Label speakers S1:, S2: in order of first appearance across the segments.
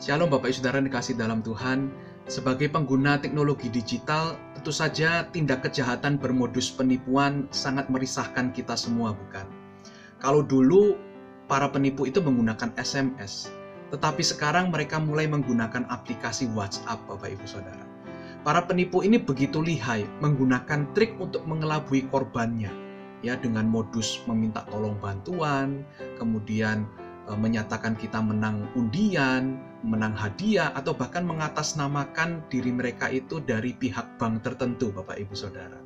S1: Shalom Bapak Ibu Saudara dikasih dalam Tuhan. Sebagai pengguna teknologi digital, tentu saja tindak kejahatan bermodus penipuan sangat merisahkan kita semua, bukan? Kalau dulu para penipu itu menggunakan SMS, tetapi sekarang mereka mulai menggunakan aplikasi WhatsApp, Bapak Ibu Saudara. Para penipu ini begitu lihai menggunakan trik untuk mengelabui korbannya, ya dengan modus meminta tolong bantuan, kemudian menyatakan kita menang undian, menang hadiah, atau bahkan mengatasnamakan diri mereka itu dari pihak bank tertentu, Bapak Ibu Saudara.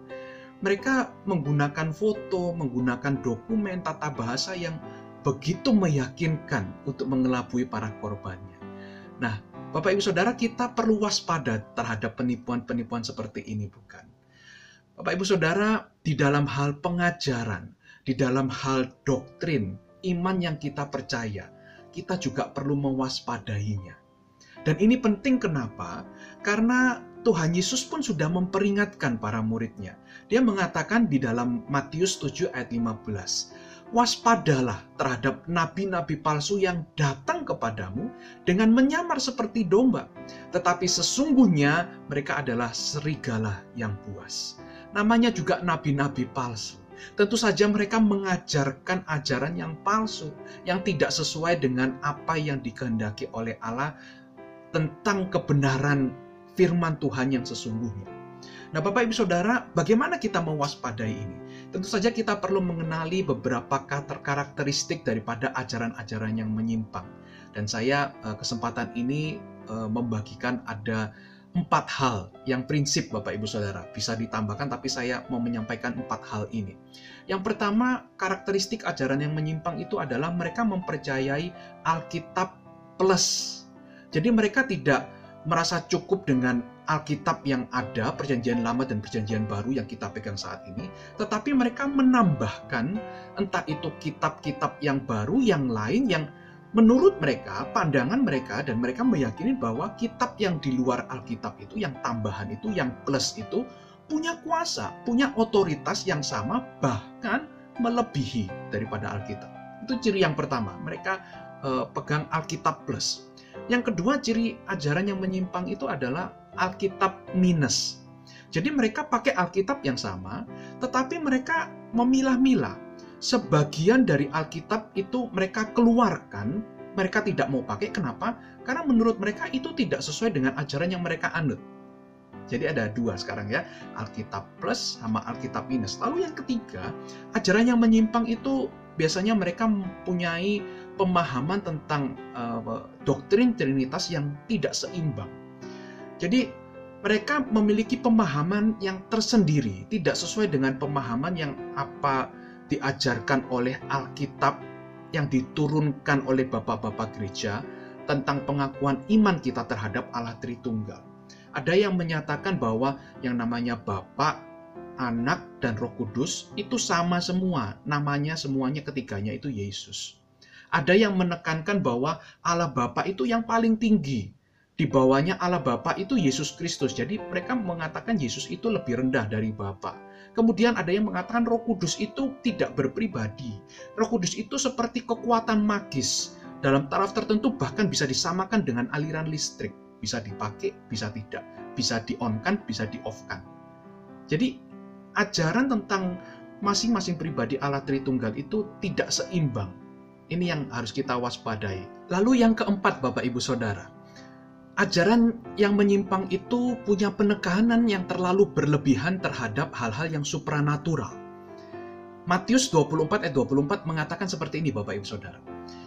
S1: Mereka menggunakan foto, menggunakan dokumen tata bahasa yang begitu meyakinkan untuk mengelabui para korbannya. Nah, Bapak Ibu Saudara, kita perlu waspada terhadap penipuan-penipuan seperti ini, bukan? Bapak Ibu Saudara, di dalam hal pengajaran, di dalam hal doktrin, iman yang kita percaya, kita juga perlu mewaspadainya. Dan ini penting kenapa? Karena Tuhan Yesus pun sudah memperingatkan para muridnya. Dia mengatakan di dalam Matius 7 ayat 15, waspadalah terhadap nabi-nabi palsu yang datang kepadamu dengan menyamar seperti domba, tetapi sesungguhnya mereka adalah serigala yang buas. Namanya juga nabi-nabi palsu. Tentu saja mereka mengajarkan ajaran yang palsu, yang tidak sesuai dengan apa yang dikehendaki oleh Allah tentang kebenaran firman Tuhan yang sesungguhnya. Nah, Bapak Ibu Saudara, bagaimana kita mewaspadai ini? Tentu saja kita perlu mengenali beberapa karakteristik daripada ajaran-ajaran yang menyimpang. Dan saya eh, kesempatan ini eh, membagikan ada empat hal yang prinsip Bapak Ibu Saudara bisa ditambahkan tapi saya mau menyampaikan empat hal ini. Yang pertama karakteristik ajaran yang menyimpang itu adalah mereka mempercayai Alkitab plus. Jadi mereka tidak merasa cukup dengan Alkitab yang ada, Perjanjian Lama dan Perjanjian Baru yang kita pegang saat ini, tetapi mereka menambahkan entah itu kitab-kitab yang baru, yang lain, yang menurut mereka, pandangan mereka, dan mereka meyakini bahwa kitab yang di luar Alkitab itu, yang tambahan itu, yang plus itu, punya kuasa, punya otoritas yang sama, bahkan melebihi daripada Alkitab. Itu ciri yang pertama, mereka uh, pegang Alkitab plus. Yang kedua, ciri ajaran yang menyimpang itu adalah Alkitab minus. Jadi mereka pakai Alkitab yang sama, tetapi mereka memilah-milah. Sebagian dari Alkitab itu mereka keluarkan, mereka tidak mau pakai. Kenapa? Karena menurut mereka itu tidak sesuai dengan ajaran yang mereka anut. Jadi ada dua sekarang ya, Alkitab plus sama Alkitab minus. Lalu yang ketiga, ajaran yang menyimpang itu biasanya mereka mempunyai pemahaman tentang uh, doktrin Trinitas yang tidak seimbang. Jadi mereka memiliki pemahaman yang tersendiri, tidak sesuai dengan pemahaman yang apa diajarkan oleh Alkitab yang diturunkan oleh bapak-bapak gereja tentang pengakuan iman kita terhadap Allah Tritunggal. Ada yang menyatakan bahwa yang namanya Bapak, Anak, dan Roh Kudus itu sama semua, namanya semuanya ketiganya itu Yesus. Ada yang menekankan bahwa Allah Bapa itu yang paling tinggi. Di bawahnya Allah Bapa itu Yesus Kristus. Jadi mereka mengatakan Yesus itu lebih rendah dari Bapa. Kemudian ada yang mengatakan Roh Kudus itu tidak berpribadi. Roh Kudus itu seperti kekuatan magis. Dalam taraf tertentu bahkan bisa disamakan dengan aliran listrik. Bisa dipakai, bisa tidak. Bisa di-on-kan, bisa di-off-kan. Jadi ajaran tentang masing-masing pribadi Allah Tritunggal itu tidak seimbang ini yang harus kita waspadai. Lalu yang keempat Bapak Ibu Saudara, ajaran yang menyimpang itu punya penekanan yang terlalu berlebihan terhadap hal-hal yang supranatural. Matius 24 ayat 24 mengatakan seperti ini Bapak Ibu Saudara.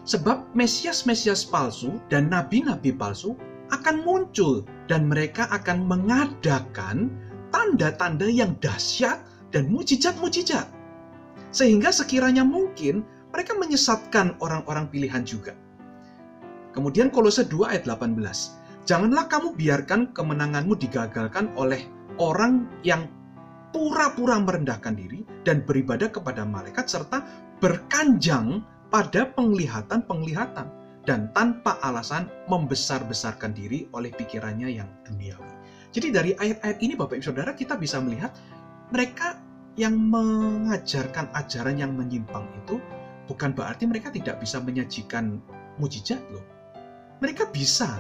S1: Sebab Mesias-Mesias palsu dan nabi-nabi palsu akan muncul dan mereka akan mengadakan tanda-tanda yang dahsyat dan mujizat-mujizat. Sehingga sekiranya mungkin mereka menyesatkan orang-orang pilihan juga. Kemudian Kolose 2 ayat 18. Janganlah kamu biarkan kemenanganmu digagalkan oleh orang yang pura-pura merendahkan diri dan beribadah kepada malaikat serta berkanjang pada penglihatan-penglihatan dan tanpa alasan membesar-besarkan diri oleh pikirannya yang duniawi. Jadi dari ayat-ayat ini Bapak Ibu Saudara kita bisa melihat mereka yang mengajarkan ajaran yang menyimpang itu bukan berarti mereka tidak bisa menyajikan mujizat loh. Mereka bisa,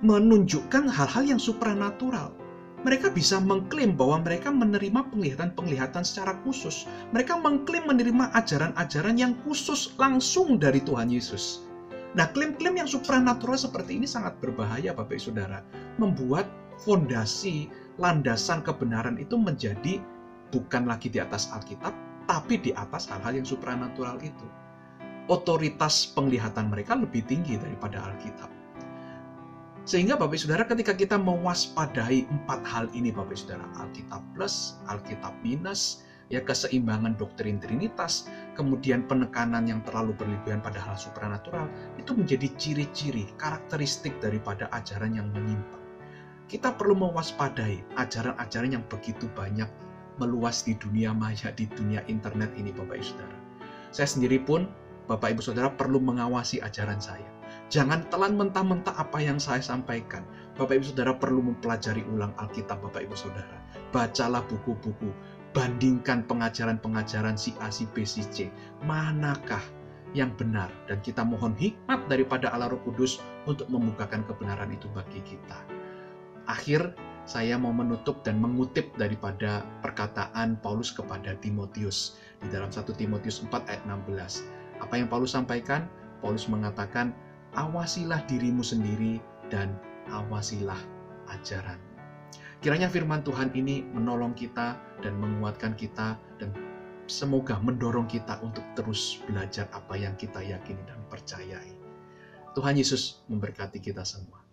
S1: menunjukkan hal-hal yang supranatural. Mereka bisa mengklaim bahwa mereka menerima penglihatan-penglihatan secara khusus. Mereka mengklaim menerima ajaran-ajaran yang khusus langsung dari Tuhan Yesus. Nah, klaim-klaim yang supranatural seperti ini sangat berbahaya, Bapak Ibu Saudara. Membuat fondasi, landasan kebenaran itu menjadi bukan lagi di atas Alkitab, tapi di atas hal-hal yang supranatural itu. Otoritas penglihatan mereka lebih tinggi daripada Alkitab. Sehingga Bapak Saudara ketika kita mewaspadai empat hal ini Bapak Saudara, Alkitab plus, Alkitab minus, ya keseimbangan doktrin Trinitas, kemudian penekanan yang terlalu berlebihan pada hal supranatural, itu menjadi ciri-ciri, karakteristik daripada ajaran yang menyimpang. Kita perlu mewaspadai ajaran-ajaran yang begitu banyak meluas di dunia maya, di dunia internet ini Bapak Ibu Saudara. Saya sendiri pun, Bapak Ibu Saudara perlu mengawasi ajaran saya Jangan telan mentah-mentah apa yang saya sampaikan. Bapak Ibu Saudara perlu mempelajari ulang Alkitab Bapak Ibu Saudara. Bacalah buku-buku, bandingkan pengajaran-pengajaran si A, si B, si C. Manakah yang benar? Dan kita mohon hikmat daripada Allah Roh Kudus untuk membukakan kebenaran itu bagi kita. Akhir, saya mau menutup dan mengutip daripada perkataan Paulus kepada Timotius di dalam 1 Timotius 4 ayat 16. Apa yang Paulus sampaikan? Paulus mengatakan, awasilah dirimu sendiri dan awasilah ajaran. Kiranya firman Tuhan ini menolong kita dan menguatkan kita dan semoga mendorong kita untuk terus belajar apa yang kita yakini dan percayai. Tuhan Yesus memberkati kita semua.